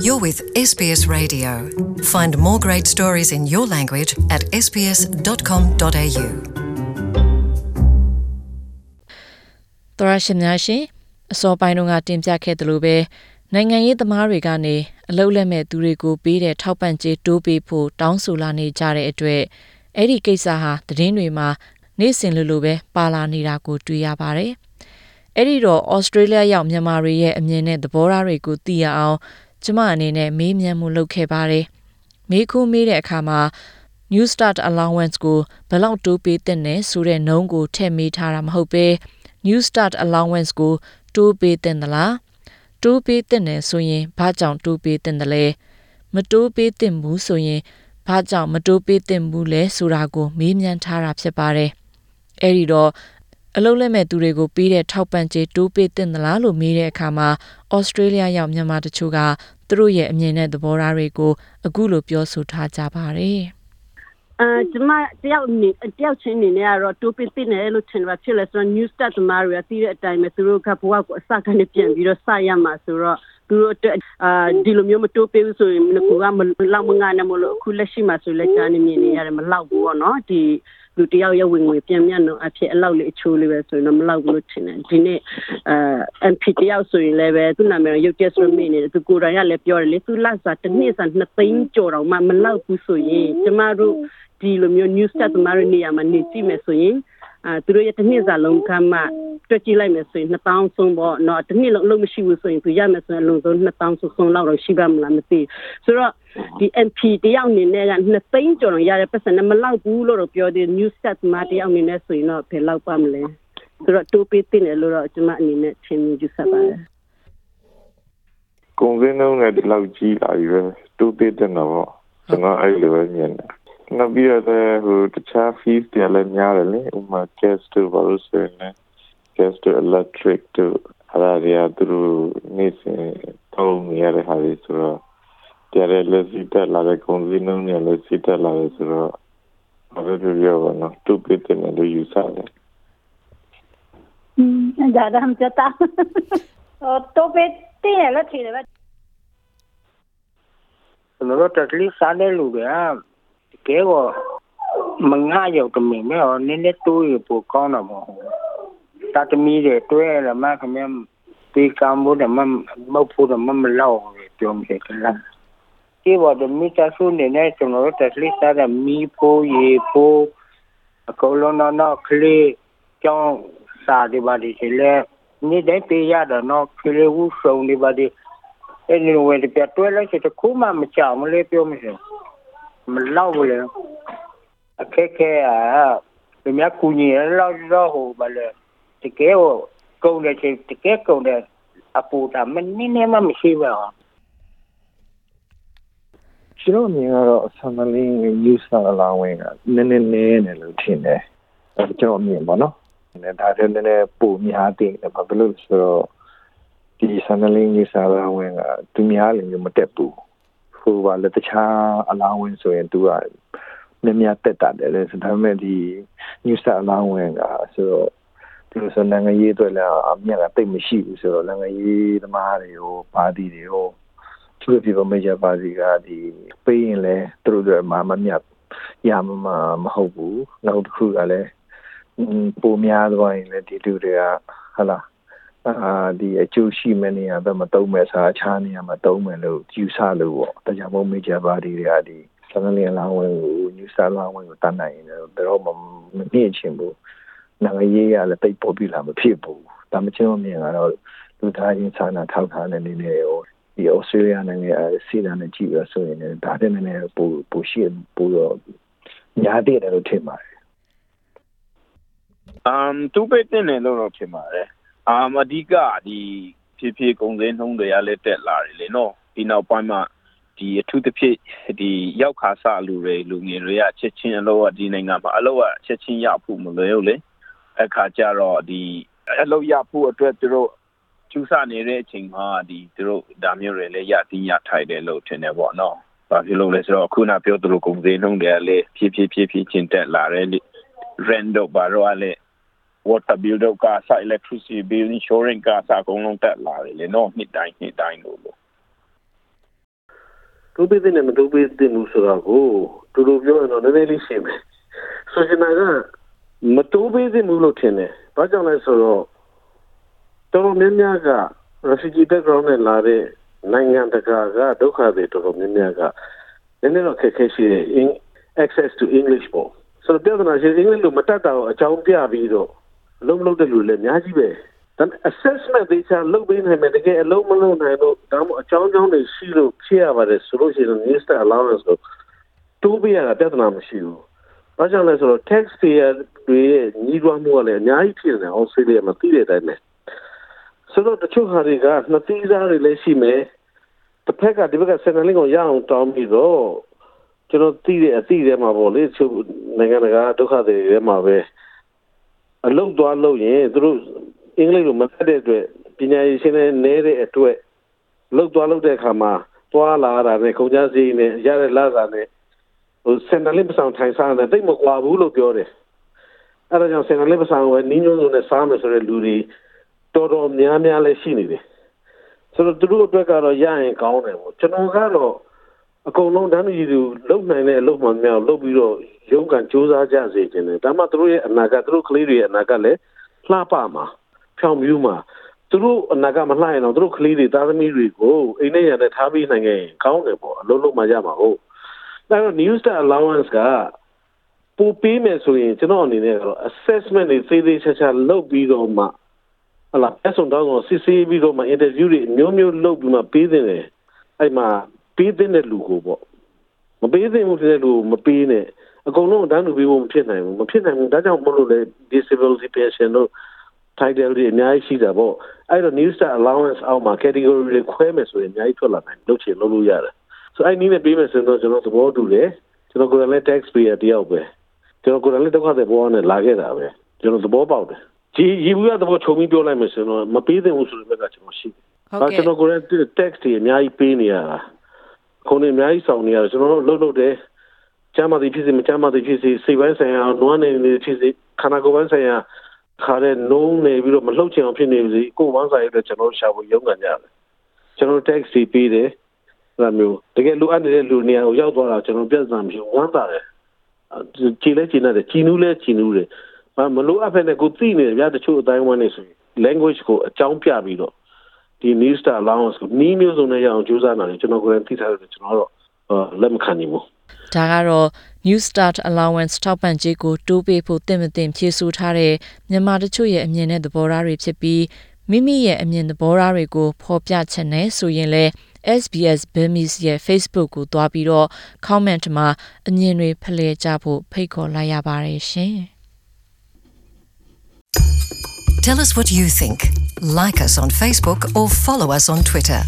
You're with SBS Radio. Find more great stories in your language at sbs.com.au. သောရရှိများရှင်အစောပိုင်းတုန်းကတင်ပြခဲ့သလိုပဲနိုင်ငံရေးသမားတွေကနေအလုတ်လက်မဲ့သူတွေကိုပေးတဲ့ထောက်ပံ့ကြေးတိုးပေးဖို့တောင်းဆိုလာနေကြတဲ့အတွက်အဲ့ဒီကိစ္စဟာသတင်းတွေမှာနေ့စဉ်လိုလိုပဲပါလာနေတာကိုတွေ့ရပါတယ်။အဲ့ဒီတော့ဩစတြေးလျရောက်မြန်မာတွေရဲ့အမြင်နဲ့သဘောထားတွေကိုသိရအောင် ကျမအနေနဲ့မေးမြန်းမှုလုပ်ခဲ့ပါတယ်။မေးခွန်းမေးတဲ့အခါမှာ New Start Allowance ကိုဘယ်လောက်တိုးပေးတဲ့နဲ့ဆိုတဲ့နှုန်းကိုထည့်မေးထားတာမဟုတ်ပဲ New Start Allowance ကိုတိုးပေးတဲ့သလားတိုးပေးတဲ့နဲ့ဆိုရင်ဘာကြောင့်တိုးပေးတဲ့လဲမတိုးပေးတဲ့ဘူးဆိုရင်ဘာကြောင့်မတိုးပေးတဲ့ဘူးလဲဆိုတာကိုမေးမြန်းထားတာဖြစ်ပါတယ်။အဲဒီတော့ အလုံးလက်မဲ့သူတွေကိုပေးတဲ့ထောက်ပံ့ကြေးတိုးပေးတဲ့သလားလို့မေးတဲ့အခါမှာဩစတြေးလျရောက်မြန်မာတချို့ကသူတို့ရဲ့အမြင်နဲ့သဘောထားတွေကိုအခုလိုပြောဆိုထားကြပါတယ်။အဲကျမတယောက်နေတယောက်ချင်းနေနဲ့ကတော့တိုးပစ်တင်တယ်လို့ထင်ပါဖြစ်လဲဆိုတော့ news stat သမားတွေကသိတဲ့အတိုင်းပဲသူတို့ကဘဝကိုအစကနေပြန်ပြီးတော့စရမှာဆိုတော့သူတို့အတွက်အာဒီလိုမျိုးမတိုးပေးဘူးဆိုရင်ကိုကမလောက်မငါနဲ့မလို့အခုလက်ရှိမှာဆိုလဲကြားနေမြင်နေရတယ်မလောက်ဘူးပေါ့နော်ဒီ လူတယောက်ရဲ့ဝင်ငွေပြန်မြတ်တော့အဖြစ်အလောက်လေးအချိုးလေးပဲဆိုရင်တော့မလောက်ဘူးလို့ထင်တယ်ဒီနေ့အဲ MP တယောက်ဆိုရင်လည်းပဲသူ့နာမည်ရုပ်ချက်ဆိုမိနေတယ်သူကိုယ်တိုင်ကလည်းပြောတယ်လေသူလက်စားတစ်နှစ်စားနှစ်သိန်းကျော်တော့မှမလောက်ဘူးဆိုရင်ကျမတို့ဒီလိုမျိုး news stat သမားတွေနေရာမှာနေကြည့်မယ်ဆိုရင် အာသူတို့ရဲ့တစ်နှစ်စာလုံးကမှတွက်ကြည့်လိုက်မယ်ဆိုရင်2000ဆုံးပေါ့เนาะတစ်နှစ်လုံးအလုပ်မရှိဘူးဆိုရင်သူရမယ်ဆိုရင်အလုံးစုံ2000ဆုံးဆုံးလောက်တော့ရှိပါမလားမသိဆိုတော့ဒီ MP တယောက်အနေနဲ့က2သိန်းကျော်တော့ရတဲ့ပတ်စံနဲ့မလောက်ဘူးလို့တော့ပြောတယ် news stat သမားတယောက်အနေနဲ့ဆိုရင်တော့ဘယ်လောက်ပါမလဲဆိုတော့တိုးပေးတင်တယ်လို့တော့ကျွန်မအနေနဲ့ထင်မြင်ယူဆပါတယ် ကုန်စည်နှုန်းနဲ့ဒီလောက်ကြီးလာပြီပဲတူးသေးတယ်နော်ကျွန်တော်အဲ့လိုပဲမြင်တယ် နောက်ပြီးတော့ဟိုတခြား fees တွေလည်းများတယ်လေဥပမာ gas တို့ဘာလို့ဆိုရင် gas တို့ electric တို့အဲ့ဒါတွေကသူတို့နေ့စဉ်သုံးနေရတဲ့ဟာတွေဆိုတော့တရားလည်းစီတက်လာတဲ့ကုန်စည်နှုန်းတွေလည်းစီတက်လာတယ်ဆိုတော့ဘာပဲပြောပြောပါနော်သူပြတဲ့နယ်လို့ယူဆတယ်อืมဒါဒါမှမတတ်တော့ပဲတင်ရလို့ထင်တယ်ဗျကျွန်တော်တို့တက်လီစားတဲ့လူက ကတကယ်ကိုမငါရောက်တမင်မဲ့နည်းနည်းတိုးရပိုကောင်းတော့မဟုတ်တတ်မီတွေတွဲရမှခမင်းဒီကံဘူးတယ်မမဖို့တယ်မမလောက်ပြောမိတယ်ကလားဒီဘောဒမီတဆူနေနေကျွန်တော်တို့တက်လီစားတဲ့မီဖိုးရေဖိုးအကုန်လုံးတော့ခလေးကြောင်းစားဒီပါဒီလေနေ့တိုင်းပေးရတော့နော်ခလေးဝူဆုံဒီပါဒီအဲ့ဒီလိုဝယ်ပြတွဲလိုက်ချင်တခုမှမကြောက်မလေးပြောမစင် မလောက်ဘူးလေအခက်ခဲอ่ะဒီမြကူညီရလောက်တော့ဟိုဗလေတကယ်ကိုကုန်တယ်ချင်တကယ်ကုန်တယ်အပူတာမနည်းနည်းမှမရှိပါဘူးကျွန်တော်မြင်ကတော့ဆန်မလင်း use လာလာဝင်ကနည်းနည်းနည်းနေလို့ထင်တယ်အဲကျွန်တော်မြင်ပါနော်ဒါတည်းနည်းနည်းပုံများတင်တယ်ဘာဖြစ်လို့ဆိုတော့ဒီဆန်မလင်း use လာဝင်ကသူများလည်းမတက်ဘူး ဟိုပါလေတခြားအလောင်းဝင်ဆိုရင်သူကမြင်များတက်တာတယ်လေဒါပေမဲ့ဒီ news အလောင်းဝင်ကဆိုတော့ဒီလိုဆိုနိုင်ငံရေးအတွက်လည်းအမြက်ကတိတ်မရှိဘူးဆိုတော့နိုင်ငံရေးသမားတွေကိုပါတီတွေကိုသူတို့ဒီလို major party ကဒီပေးရင်လည်းသူတို့တွေမှာမမြတ်ရမှာမဟုတ်ဘူးနောက်တစ်ခုကလည်းပုံများသွားရင်လည်းဒီလူတွေကဟလာ အာဒီအကျိုးရှိမယ့်နေရာဘက်မှာတုံးမယ်ဆိုအခြားနေရာမှာတုံးမယ်လို့ယူဆလို့ပေါ့ဒါကြောင့်မို့ major party တွေကဒီစံလင်းလောင်းဝင်ကို new star လောင်းဝင်ကိုတတ်နိုင်ရင်တော့မမြင့်ချင်ဘူးနိုင်ငံရေးရလည်းတိတ်ပေါ်ပြလာမဖြစ်ဘူးဒါမှချင်းမြင်ကတော့လူသားချင်းစာနာထောက်ထားတဲ့နေနဲ့ရောဒီဩစတြေးလျနိုင်ငံစီးလာနဲ့ကြည့်ရဆိုရင်ဒါတဲ့နည်းနည်းပိုပိုရှိပိုတော့ညားတဲ့တယ်လို့ထင်ပါတယ်အမ်သူပိတ်တင်တယ်လို့တော့ထင်ပါတယ် အမ်အဓိကဒီဖြည်းဖြည်းကုန်စည်နှုန်းတွေကလည်းတက်လာတယ်လေနော်ဒီနောက်ပိုင်းမှာဒီအထူးသဖြင့်ဒီရောက်ခါစလူတွေလူငယ်တွေကချက်ချင်းအလုပ်ကဒီနိုင်ငံမှာအလုပ်ကချက်ချင်းရဖို့မလွယ်ဘူးလေအခါကျတော့ဒီအလုပ်ရဖို့အတွက်သူတို့ကျူးစနေတဲ့အချိန်မှာဒီသူတို့ဒါမျိုးတွေလည်းရတင်ရထိုက်တယ်လို့ထင်တယ်ပေါ့နော်။ဘာဖြစ်လို့လဲဆိုတော့ခုနပြောသလိုကုန်စည်နှုန်းတွေကလည်းဖြည်းဖြည်းဖြည်းဖြည်းချင်းတက်လာတယ် rent တော့ဘာတော့လည်း water bill တော့ကစား electricity bill insurance ကစားအကုန်လုံးတက်လာတယ်လေနော်နှစ်တိုင်းနှစ်တိုင်းလို့လို့တိုးပေးတဲ့နဲ့မတိုးပေးတဲ့မှုဆိုတော့ကိုတူတူပြောရင်တော့နည်းနည်းလေးရှင်းမယ်ဆိုရှင်နာကမတိုးပေးတဲ့မှုလို့ထင်တယ်ဘာကြောင့်လဲဆိုတော့တော်တော်များများက refugee background နဲ့လာတဲ့နိုင်ငံတကာကဒုက္ခတွေတော်တော်များများကနည်းနည်းတော့ခက်ခဲရှိတယ် access to english ပေါ့ဆိုတော့ပြဿနာရှိ english လို့မတတ်တာကိုအကြောင်းပြပြီးတော့ အလုံးမလုံးတဲ့လူလည်းအများကြီးပဲဒါ assessment တွေချလုပ်ပေးနိုင်မယ်တကယ်အလုံးမလုံးနိုင်တော့ဒါမှအကြောင်းကြောင်းတွေရှိလို့ဖြစ်ရပါတယ်ဆိုလို့ရှိရင် minister allowance ကိုတိုးပေးရတာပြဿနာမရှိဘူး။ဘာကြောင့်လဲဆိုတော့ tax payer တွေရဲ့ညီးတွားမှုကလည်းအများကြီးဖြစ်နေတယ်ဩစတြေးလျမှာသိတဲ့အတိုင်းပဲ။ဆိုတော့တချို့ဟာတွေကနှစ်သီးစားတွေလည်းရှိမယ်။တစ်ဖက်ကဒီဘက်ကစင်နယ်လင်းကိုရအောင်တောင်းပြီးတော့ကျွန်တော်သိတဲ့အသိထဲမှာပေါ့လေချို့နိုင်ငံတကာဒုက္ခတွေထဲမှာပဲ အလုတ်သွားလို့ရင်သူတို့အင်္ဂလိပ်လိုမဖတ်တဲ့အတွက်ပညာရေးရှင်းတဲ့နေတဲ့အတွက်လုတ်သွားလုတ်တဲ့အခါမှာသွားလာတာနဲ့ကုန်ကြစည်နဲ့ရတဲ့လာစာနဲ့ဟိုစင်နယ်လင်းပဆောင်ထိုင်စားတယ်တိတ်မကွာဘူးလို့ပြောတယ်အဲဒါကြောင့်စင်နယ်လင်းပဆောင်ဝယ်နင်းညွန်းစုံနဲ့စားမယ်ဆိုတဲ့လူတွေတော်တော်များများလည်းရှိနေတယ်ဆိုတော့သူတို့အတွက်ကတော့ရရင်ကောင်းတယ်ပေါ့ကျွန်တော်ကတော့ အကုန်လုံးတန်းကြီးသူလုံနိုင်တဲ့အလုပ်မှများလုပ်ပြီးတော့ရုန်းကန်စူးစမ်းကြစေခြင်းတယ်ဒါမှသူတို့ရဲ့အနာဂတ်သူတို့ကလေးတွေရဲ့အနာဂတ်လည်းလှပမှာဖြောင်မြူးမှာသူတို့အနာဂတ်မလှရင်တော့သူတို့ကလေးတွေသားသမီးတွေကိုအိမ်နဲ့ရတဲ့ထားပြီးနိုင်ရင်ကောင်းတယ်ပေါ့အလုပ်လုပ်မှရမှာဟုတ်ဒါတော့ new star allowance ကပူပေးမယ်ဆိုရင်ကျွန်တော်အနေနဲ့ကတော့ assessment တွေသေးသေးချာချာလုပ်ပြီးတော့မှဟလာအဆုံတော့စစ်ဆေးပြီးတော့မှ interview တွေမျိုးမျိုးလုပ်ပြီးမှပေးတယ်အဲ့မှာ ပေးတဲ့လူကိုပေါ့မပေးသင့်ဘူးတဲ့လူမပေးနဲ့အကုန်လုံးတန်းလူပေးဖို့မဖြစ်နိုင်ဘူးမဖြစ်နိုင်ဘူးဒါကြောင့်မလို့လေ disability pension တို့ title တွေအများကြီးရှိတာပေါ့အဲ့တော့ new star allowance အောက်မှာ category တွေခွဲမယ်ဆိုရင်အများကြီးထွက်လာနိုင်လုပ်ချင်လုပ်လို့ရတယ်ဆိုအဲ့နည်းနဲ့ပေးမယ်ဆိုတော့ကျွန်တော်သဘောတူတယ်ကျွန်တော်ကိုယ်လည်း tax payer တယောက်ပဲကျွန်တော်ကိုယ်လည်းဒုက္ခတွေပေါ်နဲ့လာခဲ့တာပဲကျွန်တော်သဘောပေါက်တယ်ဒီရီဘူးရသဘောချုံပြီးပြောလိုက်မယ်ဆိုတော့မပေးသင့်ဘူးဆိုတဲ့ဘက်ကကျွန်တော်ရှိတယ်ဟုတ်ကဲ့ကျွန်တော်ကိုယ်လည်း tax တွေအများကြီးပေးနေရတာ ခုနေအများကြီးဆောင်နေရတယ်ကျွန်တော်တို့လှုပ်လှုပ်တယ်ကျမ်းမာသည်ဖြစ်စေမကျမ်းမာသည်ဖြစ်စေစိတ်ပိုင်းဆိုင်ရာနွားနေနေဖြစ်စေခန္ဓာကိုယ်ပိုင်းဆိုင်ရာခါတဲ့နှုံးနေပြီးတော့မလှုပ်ချင်အောင်ဖြစ်နေပြီကိုယ်ဝမ်းစာရတဲ့ကျွန်တော်ရှာဖို့ရုန်းကန်ကြတယ်ကျွန်တော် tax စီပေးတယ်အဲ့လိုမျိုးတကယ်လိုအပ်နေတဲ့လူနေရာကိုရောက်သွားတာကျွန်တော်ပြဿနာမရှိဝမ်းသာတယ်ကြည်လဲကြည်နေတယ်ကြည်နူးလဲကြည်နူးတယ်မလိုအပ်ဖက်နဲ့ကိုသိနေတယ်ဗျာတချို့အတိုင်းဝမ်းနေဆိုရင် language ကိုအကြောင်းပြပြီးတော့ ဒီ new star allowance ကိုနီးမျိုးစုံနဲ့ရအောင်ကြိုးစားနေတယ်ကျွန်တော်ကိုယ်တိုင်သိထားတယ်ကျွန်တော်တော့လက်မခံနိုင်ဘူးဒါကတော့ New Start Allowance ထောက်ပံ့ကြေးကိုတိုးပေးဖို့တင့်မတင်ဖြည့်ဆို့ထားတဲ့မြန်မာတချို့ရဲ့အမြင်နဲ့သဘောထားတွေဖြစ်ပြီးမိမိရဲ့အမြင်သဘောထားတွေကိုဖော်ပြချင်တယ်ဆိုရင်လည်း SBS Burmese ရဲ့ Facebook ကိုတွားပြီးတော့ comment မှာအမြင်တွေဖလှယ်ကြဖို့ဖိတ်ခေါ်လိုက်ရပါတယ်ရှင်။ Tell us what you think. Like us on Facebook or follow us on Twitter.